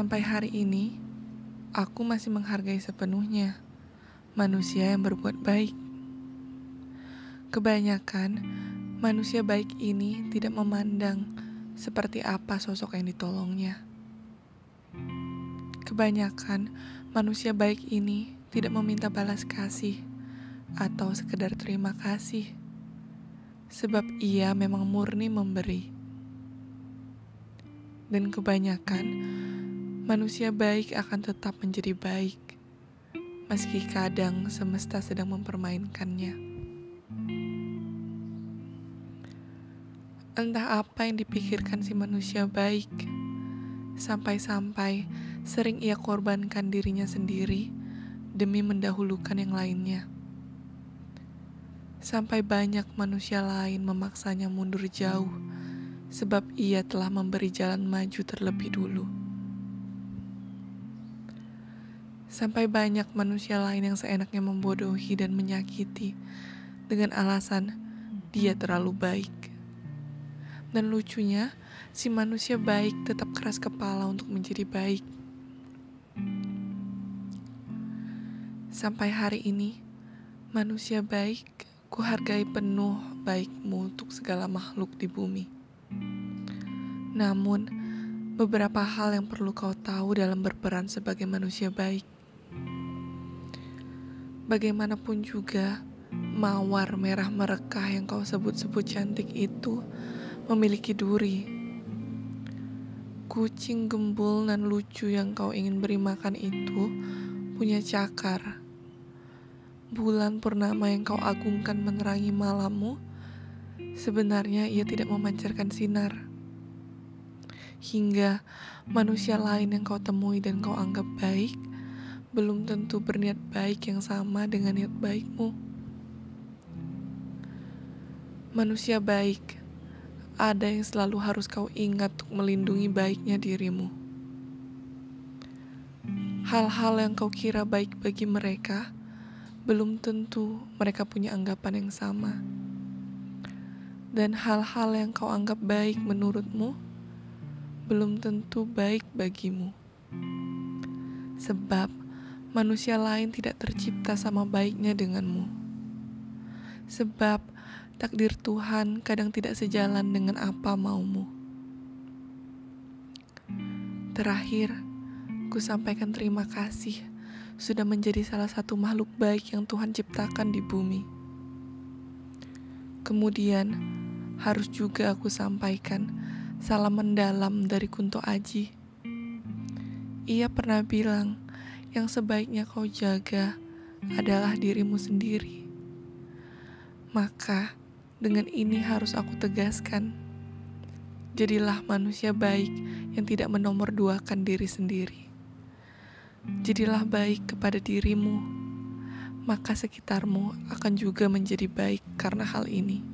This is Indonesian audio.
Sampai hari ini, aku masih menghargai sepenuhnya manusia yang berbuat baik. Kebanyakan manusia baik ini tidak memandang seperti apa sosok yang ditolongnya. Kebanyakan manusia baik ini tidak meminta balas kasih atau sekedar terima kasih, sebab ia memang murni memberi. Dan kebanyakan manusia baik akan tetap menjadi baik, meski kadang semesta sedang mempermainkannya. Entah apa yang dipikirkan si manusia baik, sampai-sampai sering ia korbankan dirinya sendiri demi mendahulukan yang lainnya. Sampai banyak manusia lain memaksanya mundur jauh, sebab ia telah memberi jalan maju terlebih dulu. Sampai banyak manusia lain yang seenaknya membodohi dan menyakiti dengan alasan dia terlalu baik. Dan lucunya, si manusia baik tetap keras kepala untuk menjadi baik. Sampai hari ini, manusia baik kuhargai penuh baikmu untuk segala makhluk di bumi. Namun, beberapa hal yang perlu kau tahu dalam berperan sebagai manusia baik. Bagaimanapun juga, mawar merah merekah yang kau sebut-sebut cantik itu memiliki duri. Kucing gembul dan lucu yang kau ingin beri makan itu punya cakar. Bulan purnama yang kau agungkan menerangi malammu, sebenarnya ia tidak memancarkan sinar. Hingga manusia lain yang kau temui dan kau anggap baik, belum tentu berniat baik yang sama dengan niat baikmu. Manusia baik, ada yang selalu harus kau ingat untuk melindungi baiknya dirimu. Hal-hal yang kau kira baik bagi mereka, belum tentu mereka punya anggapan yang sama. Dan hal-hal yang kau anggap baik menurutmu belum tentu baik bagimu. Sebab manusia lain tidak tercipta sama baiknya denganmu. Sebab takdir Tuhan kadang tidak sejalan dengan apa maumu. Terakhir, ku sampaikan terima kasih sudah menjadi salah satu makhluk baik yang Tuhan ciptakan di bumi. Kemudian, harus juga aku sampaikan salam mendalam dari Kunto Aji. Ia pernah bilang, yang sebaiknya kau jaga adalah dirimu sendiri. Maka, dengan ini harus aku tegaskan, jadilah manusia baik yang tidak menomorduakan diri sendiri. Jadilah baik kepada dirimu, maka sekitarmu akan juga menjadi baik karena hal ini.